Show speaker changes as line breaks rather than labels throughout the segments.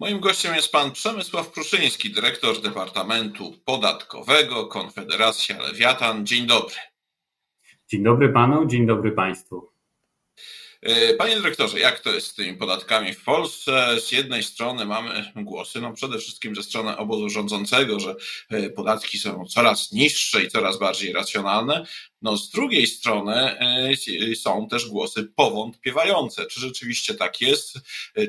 Moim gościem jest pan Przemysław Pruszyński, dyrektor Departamentu Podatkowego Konfederacja Lewiatan. Dzień dobry.
Dzień dobry panu, dzień dobry państwu.
E, panie dyrektorze, jak to jest z tymi podatkami w Polsce? Z jednej strony mamy głosy, no przede wszystkim ze strony obozu rządzącego, że e, podatki są coraz niższe i coraz bardziej racjonalne. No z drugiej strony e, są też głosy powątpiewające, czy rzeczywiście tak jest,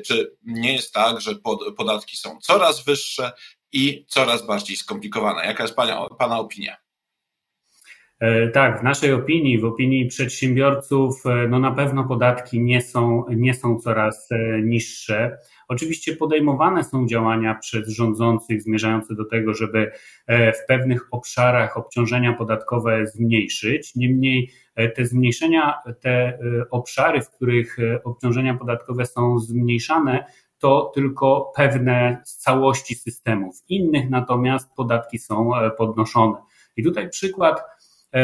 czy nie jest tak, że podatki są coraz wyższe i coraz bardziej skomplikowane. Jaka jest Pana, pana opinia?
E, tak, w naszej opinii, w opinii przedsiębiorców, e, no na pewno podatki nie są, nie są coraz e, niższe. Oczywiście podejmowane są działania przez rządzących zmierzające do tego, żeby w pewnych obszarach obciążenia podatkowe zmniejszyć. Niemniej te zmniejszenia, te obszary, w których obciążenia podatkowe są zmniejszane, to tylko pewne z całości systemów. Innych natomiast podatki są podnoszone. I tutaj przykład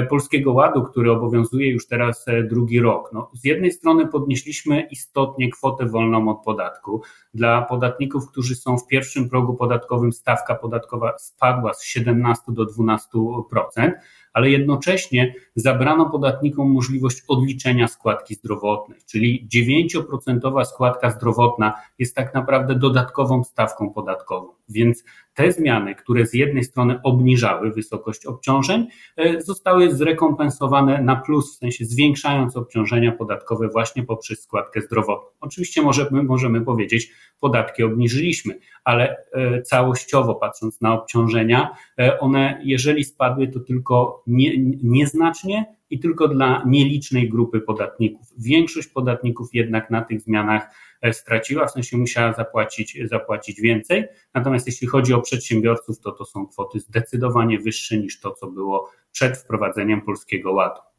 Polskiego Ładu, który obowiązuje już teraz e, drugi rok. No, z jednej strony podnieśliśmy istotnie kwotę wolną od podatku. Dla podatników, którzy są w pierwszym progu podatkowym, stawka podatkowa spadła z 17 do 12%, ale jednocześnie zabrano podatnikom możliwość odliczenia składki zdrowotnej, czyli 9% składka zdrowotna jest tak naprawdę dodatkową stawką podatkową. Więc te zmiany, które z jednej strony obniżały wysokość obciążeń, e, zostały zrekompensowane na plus, w sensie zwiększając obciążenia podatkowe właśnie poprzez składkę zdrowotną. Oczywiście możemy, możemy powiedzieć, podatki obniżyliśmy, ale e, całościowo patrząc na obciążenia, one jeżeli spadły, to tylko nie, nieznacznie i tylko dla nielicznej grupy podatników. Większość podatników jednak na tych zmianach e, straciła, w sensie musiała zapłacić, zapłacić więcej. Natomiast jeśli chodzi o przedsiębiorców, to to są kwoty zdecydowanie wyższe niż to, co było przed wprowadzeniem Polskiego Ładu.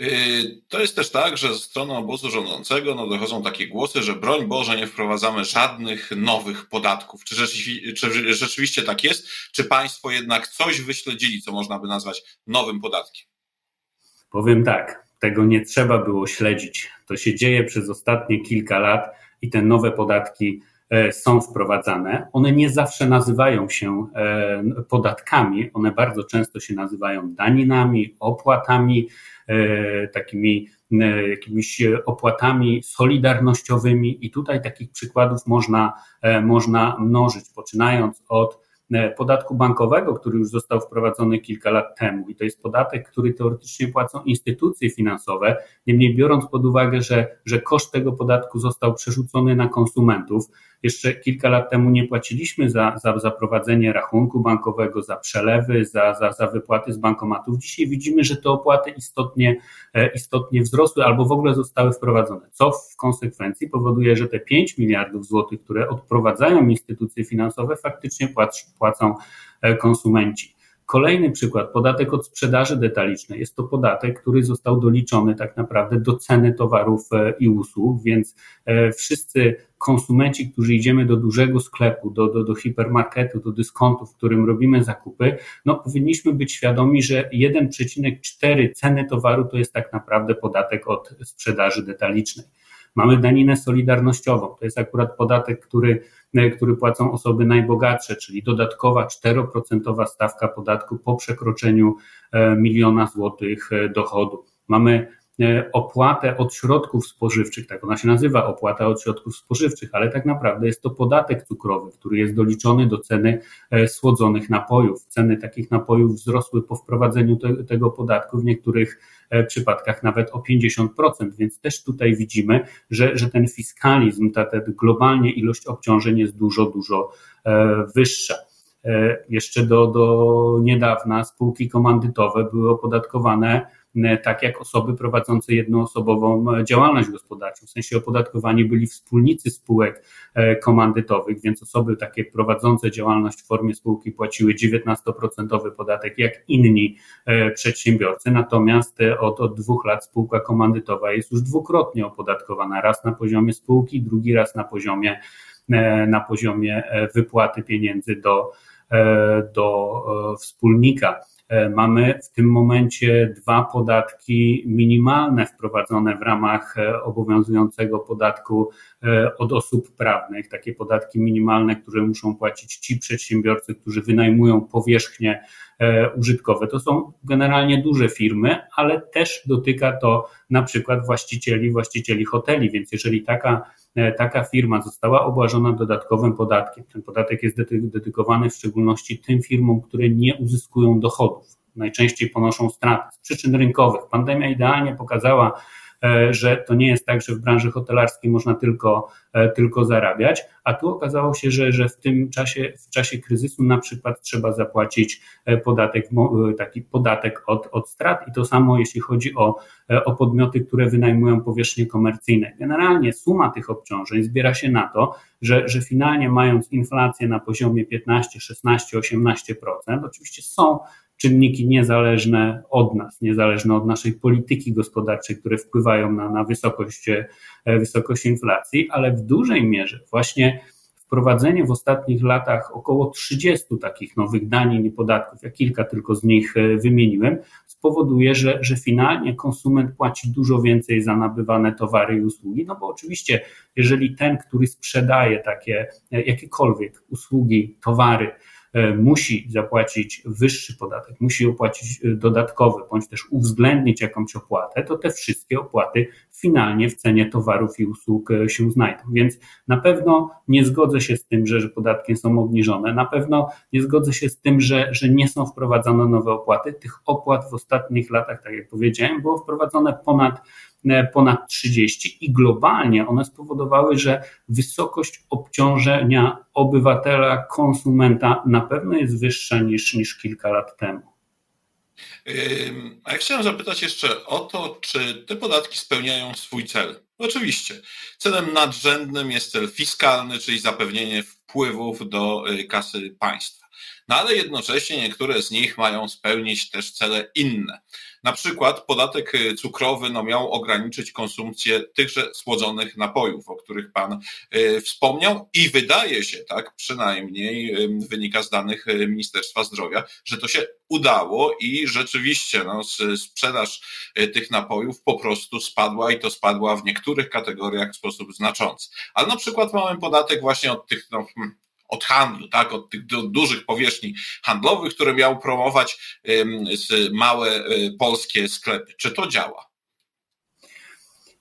Y, to jest też tak, że ze strony obozu rządzącego no, dochodzą takie głosy, że broń Boże nie wprowadzamy żadnych nowych podatków. Czy, rzeczywi czy rzeczywiście tak jest? Czy państwo jednak coś wyśledzili, co można by nazwać nowym podatkiem?
Powiem tak, tego nie trzeba było śledzić. To się dzieje przez ostatnie kilka lat i te nowe podatki są wprowadzane. One nie zawsze nazywają się e, podatkami, one bardzo często się nazywają daninami, opłatami, e, takimi jakimiś opłatami solidarnościowymi i tutaj takich przykładów można, można mnożyć, poczynając od E, podatku bankowego, który już został wprowadzony kilka lat temu. I to jest podatek, który teoretycznie płacą instytucje finansowe. Niemniej biorąc pod uwagę, że, że koszt tego podatku został przerzucony na konsumentów, jeszcze kilka lat temu nie płaciliśmy za, za, za prowadzenie rachunku bankowego, za przelewy, za, za, za wypłaty z bankomatów. Dzisiaj widzimy, że te opłaty istotnie, e, istotnie wzrosły albo w ogóle zostały wprowadzone, co w konsekwencji powoduje, że te 5 miliardów złotych, które odprowadzają instytucje finansowe, faktycznie płacą e, konsumenci. Kolejny przykład, podatek od sprzedaży detalicznej. Jest to podatek, który został doliczony tak naprawdę do ceny towarów e, i usług, więc e, wszyscy konsumenci, którzy idziemy do dużego sklepu, do, do, do hipermarketu, do dyskontu, w którym robimy zakupy, no powinniśmy być świadomi, że 1,4 ceny towaru to jest tak naprawdę podatek od sprzedaży detalicznej. Mamy daninę solidarnościową. To jest akurat podatek, który, e, który płacą osoby najbogatsze, czyli dodatkowa 4% stawka podatku po przekroczeniu e, miliona złotych e, dochodu. Mamy opłatę od środków spożywczych, tak ona się nazywa, opłata od środków spożywczych, ale tak naprawdę jest to podatek cukrowy, który jest doliczony do ceny słodzonych napojów. Ceny takich napojów wzrosły po wprowadzeniu te, tego podatku, w niektórych E, przypadkach nawet o 50%, więc też tutaj widzimy, że, że ten fiskalizm, ta, ta globalnie ilość obciążeń jest dużo, dużo e, wyższa. E, jeszcze do, do niedawna spółki komandytowe były opodatkowane E, tak jak osoby prowadzące jednoosobową e, działalność gospodarczą. W sensie opodatkowani byli wspólnicy spółek e, komandytowych, więc osoby takie prowadzące działalność w formie spółki płaciły 19% podatek jak inni przedsiębiorcy. Natomiast od, od dwóch lat spółka komandytowa jest już dwukrotnie opodatkowana. Raz na poziomie spółki, drugi raz na poziomie, na poziomie wypłaty pieniędzy do, do wspólnika. Mamy w tym momencie dwa podatki minimalne wprowadzone w ramach obowiązującego podatku od osób prawnych, takie podatki minimalne, które muszą płacić ci przedsiębiorcy, którzy wynajmują powierzchnie użytkowe. To są generalnie duże firmy, ale też dotyka to na przykład właścicieli, właścicieli hoteli, więc jeżeli taka E, taka firma została obłażona dodatkowym podatkiem. Ten podatek jest dedykowany w szczególności tym firmom, które nie uzyskują dochodów. Najczęściej ponoszą straty z przyczyn rynkowych. Pandemia idealnie pokazała, E, że to nie jest tak, że w branży hotelarskiej można tylko, e, tylko zarabiać, a tu okazało się, że, że w tym czasie, w czasie kryzysu na przykład trzeba zapłacić e, podatek, taki podatek od, od strat i to samo jeśli chodzi o, o podmioty, które wynajmują powierzchnie komercyjne. Generalnie suma tych obciążeń zbiera się na to, że, że finalnie mając inflację na poziomie 15, 16, 18%, oczywiście są czynniki niezależne od nas, niezależne od naszej polityki gospodarczej, które wpływają na, na wysokość, e, wysokość inflacji, ale w dużej mierze właśnie wprowadzenie w ostatnich latach około 30 takich nowych danin i podatków, ja kilka tylko z nich e, wymieniłem, spowoduje, że, że finalnie konsument płaci dużo więcej za nabywane towary i usługi, no bo oczywiście, jeżeli ten, który sprzedaje takie e, jakiekolwiek usługi, towary, musi zapłacić wyższy podatek, musi opłacić e, dodatkowy, bądź też uwzględnić jakąś opłatę, to te wszystkie opłaty finalnie w cenie towarów i usług e, się znajdą. Więc na pewno nie zgodzę się z tym, że, że podatki są obniżone, na pewno nie zgodzę się z tym, że, że nie są wprowadzane nowe opłaty. Tych opłat w ostatnich latach, tak jak powiedziałem, było wprowadzone ponad E, ponad 30 i globalnie one spowodowały, że wysokość obciążenia obywatela, konsumenta na pewno jest wyższa niż, niż kilka lat temu.
A ja chciałem zapytać jeszcze o to, czy te podatki spełniają swój cel. Oczywiście. Celem nadrzędnym jest cel fiskalny, czyli zapewnienie wpływów do y, kasy państwa. No ale jednocześnie niektóre z nich mają spełnić też cele inne. Na przykład podatek y, cukrowy no, miał ograniczyć konsumpcję tychże słodzonych napojów, o których Pan y, wspomniał i wydaje się, tak przynajmniej wynika z danych Ministerstwa Zdrowia, że to się udało i rzeczywiście no, sprzedaż tych napojów po prostu spadła i to spadła w niektórych kategoriach w sposób znaczący. Ale na przykład mamy podatek właśnie od tych no, od handlu, tak, od tych dużych powierzchni handlowych, które miał promować małe e, polskie sklepy. Czy to działa?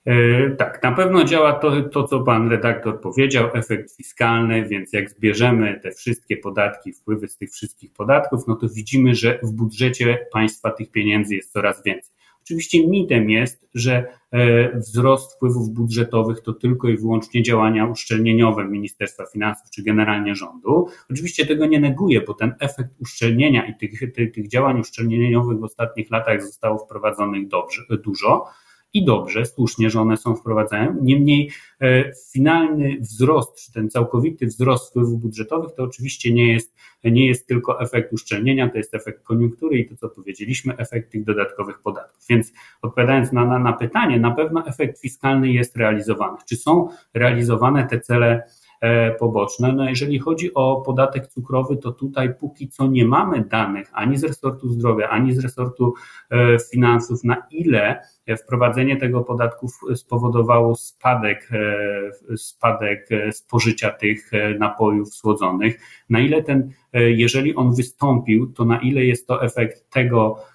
E, tak, na pewno działa to, to, co pan redaktor powiedział, efekt fiskalny, więc jak zbierzemy te wszystkie podatki, wpływy z tych wszystkich podatków, no to widzimy, że w budżecie państwa tych pieniędzy jest coraz więcej. Oczywiście mitem jest, że e, wzrost wpływów budżetowych to tylko i wyłącznie działania uszczelnieniowe Ministerstwa Finansów czy generalnie rządu. Oczywiście tego nie neguję, bo ten efekt uszczelnienia i tych, tych, tych działań uszczelnieniowych w ostatnich latach zostało wprowadzonych dobrze, dużo i dobrze, słusznie, że one są wprowadzane. Niemniej e, finalny wzrost, czy ten całkowity wzrost wpływów budżetowych to oczywiście nie jest, nie jest tylko efekt uszczelnienia, to jest efekt koniunktury i to, co powiedzieliśmy, efekt tych dodatkowych podatków. Więc odpowiadając na, na, na pytanie, na pewno efekt fiskalny jest realizowany. Czy są realizowane te cele poboczne. No jeżeli chodzi o podatek cukrowy, to tutaj póki co nie mamy danych ani z resortu zdrowia, ani z resortu e, finansów, na ile wprowadzenie tego podatku spowodowało spadek, e, spadek spożycia tych napojów słodzonych, na ile ten, jeżeli on wystąpił, to na ile jest to efekt tego, E,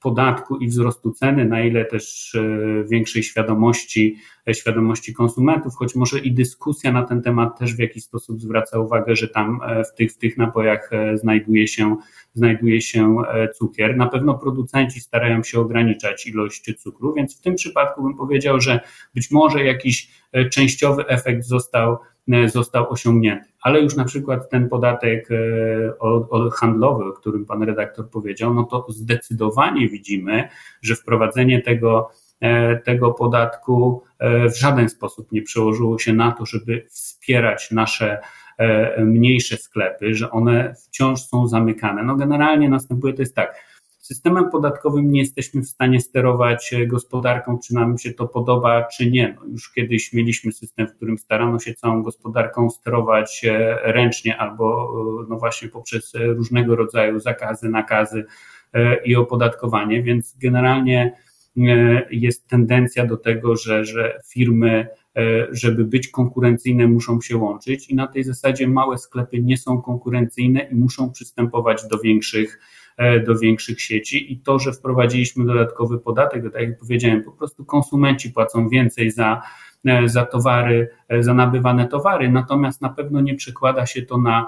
podatku i wzrostu ceny, na ile też e, większej świadomości, e, świadomości konsumentów, choć może i dyskusja na ten temat też w jakiś sposób zwraca uwagę, że tam w tych, w tych napojach znajduje się, znajduje się cukier. Na pewno producenci starają się ograniczać ilość cukru, więc w tym przypadku bym powiedział, że być może jakiś częściowy efekt został E, został osiągnięty. Ale już na przykład ten podatek e, handlowy, o którym pan redaktor powiedział, no to zdecydowanie widzimy, że wprowadzenie tego, e, tego podatku w żaden sposób nie przełożyło się na to, żeby wspierać nasze mniejsze sklepy, że one wciąż są zamykane. No generalnie następuje to jest tak systemem podatkowym nie jesteśmy w stanie sterować e, gospodarką, czy nam się to podoba, czy nie. No już kiedyś mieliśmy system, w którym starano się całą gospodarką sterować e, ręcznie albo e, no właśnie poprzez różnego rodzaju zakazy, nakazy, i opodatkowanie, więc generalnie jest tendencja do tego, że, że firmy żeby być konkurencyjne, muszą się łączyć i na tej zasadzie małe sklepy nie są konkurencyjne i muszą przystępować do większych, do większych sieci. I to, że wprowadziliśmy dodatkowy podatek, tak jak powiedziałem, po prostu konsumenci płacą więcej za, e, za towary, za nabywane towary, natomiast na pewno nie przekłada się to na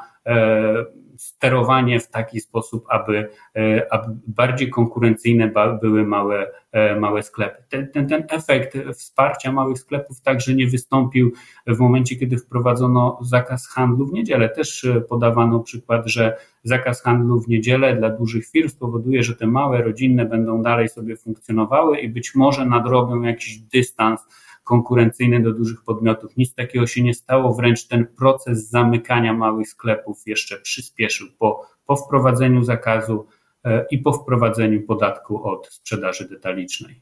sterowanie w taki sposób, aby, e, aby bardziej konkurencyjne były małe, e, małe sklepy. Ten, ten, ten efekt wsparcia małych sklepów także nie wystąpił w momencie, kiedy wprowadzono zakaz handlu w niedzielę. Też e, podawano przykład, że zakaz handlu w niedzielę dla dużych firm spowoduje, że te małe rodzinne będą dalej sobie funkcjonowały i być może nadrobią jakiś dystans konkurencyjny do dużych podmiotów. Nic takiego się nie stało, wręcz ten proces zamykania małych sklepów jeszcze przyspieszył po, po wprowadzeniu zakazu e, i po wprowadzeniu podatku od sprzedaży detalicznej.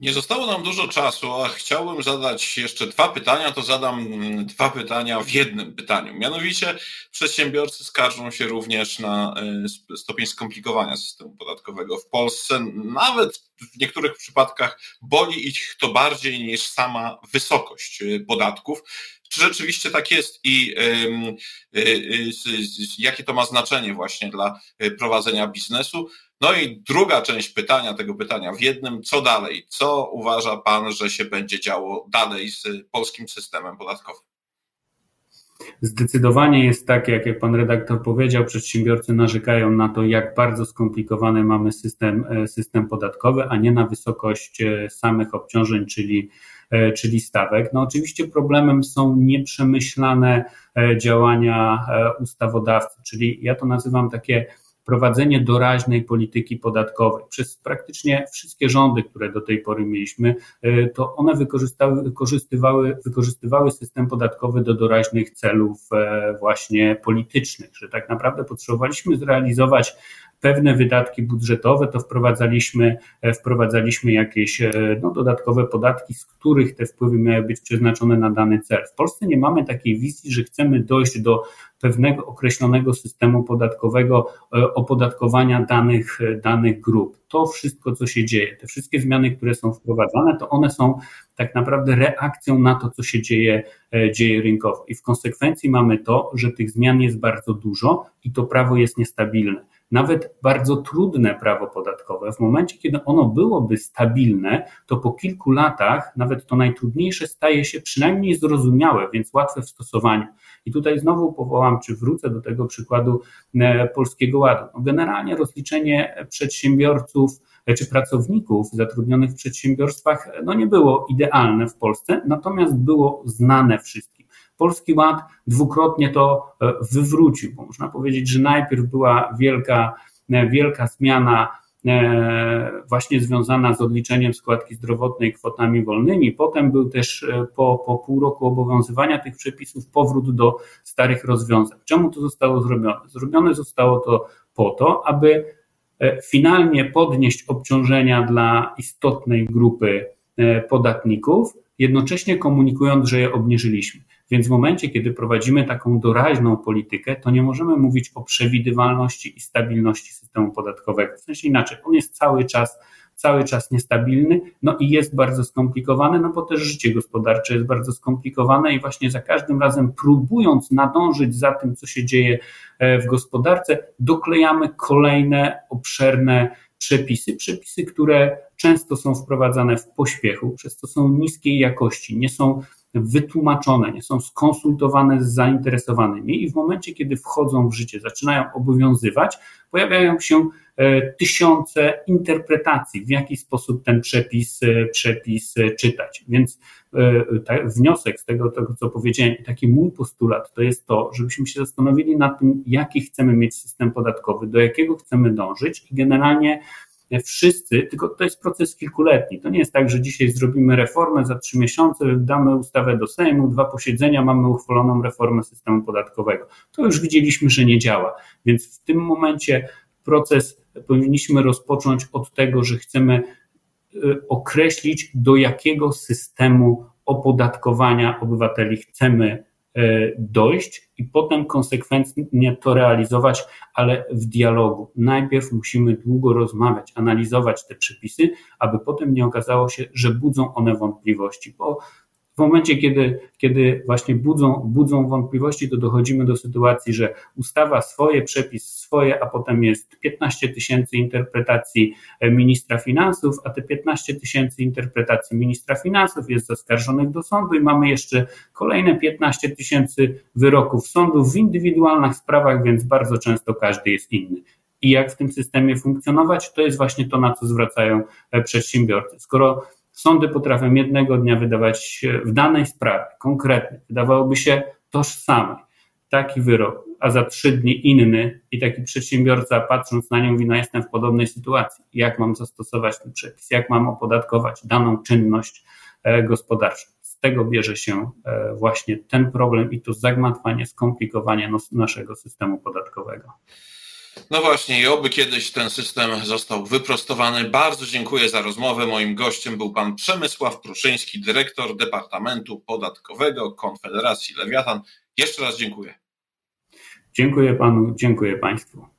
Nie zostało nam dużo czasu, a chciałbym zadać jeszcze dwa pytania, to zadam mm, dwa pytania w jednym pytaniu. Mianowicie przedsiębiorcy skarżą się również na e, stopień skomplikowania systemu podatkowego w Polsce. Nawet w niektórych przypadkach boli ich to bardziej niż sama wysokość e, podatków. Czy rzeczywiście tak jest i y, jakie to ma znaczenie właśnie dla prowadzenia biznesu? No i druga część pytania, tego pytania w jednym, co dalej? Co uważa Pan, że się będzie działo dalej z polskim systemem podatkowym?
Zdecydowanie jest tak, jak pan redaktor powiedział, przedsiębiorcy narzekają na to, jak bardzo skomplikowany mamy system, e, system podatkowy, a nie na wysokość e, samych obciążeń, czyli, e, czyli stawek. No oczywiście problemem są nieprzemyślane działania ustawodawcy, czyli ja to nazywam takie prowadzenie doraźnej polityki podatkowej. Przez praktycznie wszystkie rządy, które do tej pory mieliśmy, e, to one wykorzystywały, wykorzystywały system podatkowy do doraźnych celów e, właśnie politycznych, że tak naprawdę potrzebowaliśmy zrealizować pewne wydatki budżetowe, to wprowadzaliśmy, e, wprowadzaliśmy jakieś no, dodatkowe podatki, z których te wpływy miały być przeznaczone na dany cel. W Polsce nie mamy takiej wizji, że chcemy dojść do pewnego określonego systemu podatkowego e, opodatkowania danych, e, danych grup. To wszystko, co się dzieje, te wszystkie zmiany, które są wprowadzane, to one są tak naprawdę reakcją na to, co się dzieje, e, dzieje rynkowo. I w konsekwencji mamy to, że tych zmian jest bardzo dużo i to prawo jest niestabilne nawet bardzo trudne prawo podatkowe, w momencie, kiedy ono byłoby stabilne, to po kilku latach nawet to najtrudniejsze staje się przynajmniej zrozumiałe, więc łatwe w stosowaniu. I tutaj znowu powołam, czy wrócę do tego przykładu e, Polskiego Ładu. No generalnie rozliczenie przedsiębiorców e, czy pracowników zatrudnionych w przedsiębiorstwach no nie było idealne w Polsce, natomiast było znane wszystkim. Polski Ład dwukrotnie to e, wywrócił, bo można powiedzieć, że najpierw była wielka, wielka zmiana E, właśnie związana z odliczeniem składki zdrowotnej kwotami wolnymi. Potem był też e, po, po pół roku obowiązywania tych przepisów powrót do starych rozwiązań. Czemu to zostało zrobione? Zrobione zostało to po to, aby e, finalnie podnieść obciążenia dla istotnej grupy podatników, jednocześnie komunikując, że je obniżyliśmy. Więc w momencie, kiedy prowadzimy taką doraźną politykę, to nie możemy mówić o przewidywalności i stabilności systemu podatkowego. W sensie inaczej, on jest cały czas cały czas niestabilny, no i jest bardzo skomplikowany, no bo też życie gospodarcze jest bardzo skomplikowane i właśnie za każdym razem próbując nadążyć za tym, co się dzieje e, w gospodarce, doklejamy kolejne obszerne przepisy, przepisy, które często są wprowadzane w pośpiechu, przez to są niskiej jakości, nie są wytłumaczone, nie są skonsultowane z zainteresowanymi i w momencie, kiedy wchodzą w życie, zaczynają obowiązywać, pojawiają się e, tysiące interpretacji, w jaki sposób ten przepis, e, przepis e, czytać. Więc wniosek z tego, tego, co powiedziałem, taki mój postulat, to jest to, żebyśmy się zastanowili nad tym, jaki chcemy mieć system podatkowy, do jakiego chcemy dążyć i generalnie wszyscy, tylko to jest proces kilkuletni. To nie jest tak, że dzisiaj zrobimy reformę, za trzy miesiące damy ustawę do Sejmu, dwa posiedzenia, mamy uchwaloną reformę systemu podatkowego. To już widzieliśmy, że nie działa. Więc w tym momencie proces powinniśmy rozpocząć od tego, że chcemy y, określić, do jakiego systemu opodatkowania obywateli chcemy dojść i potem konsekwentnie to realizować, ale w dialogu. Najpierw musimy długo rozmawiać, analizować te przepisy, aby potem nie okazało się, że budzą one wątpliwości, bo w momencie, kiedy, kiedy właśnie budzą, budzą wątpliwości, to dochodzimy do sytuacji, że ustawa swoje, przepis swoje, a potem jest 15 tysięcy interpretacji e, ministra finansów, a te 15 tysięcy interpretacji ministra finansów jest zaskarżonych do sądu i mamy jeszcze kolejne 15 tysięcy wyroków sądów w indywidualnych sprawach, więc bardzo często każdy jest inny i jak w tym systemie funkcjonować, to jest właśnie to, na co zwracają e, przedsiębiorcy. Skoro Sądy potrafią jednego dnia wydawać w danej sprawie, konkretnej, wydawałoby się tożsamej, taki wyrok, a za trzy dni inny i taki przedsiębiorca patrząc na nią mówi, no jestem w podobnej sytuacji, jak mam zastosować ten przepis, jak mam opodatkować daną czynność e, gospodarczą. Z tego bierze się e, właśnie ten problem i to zagmatwanie, skomplikowanie naszego systemu podatkowego.
No właśnie, i oby kiedyś ten system został wyprostowany. Bardzo dziękuję za rozmowę. Moim gościem był pan Przemysław Pruszyński, dyrektor Departamentu Podatkowego Konfederacji Lewiatan. Jeszcze raz dziękuję.
Dziękuję panu, dziękuję państwu.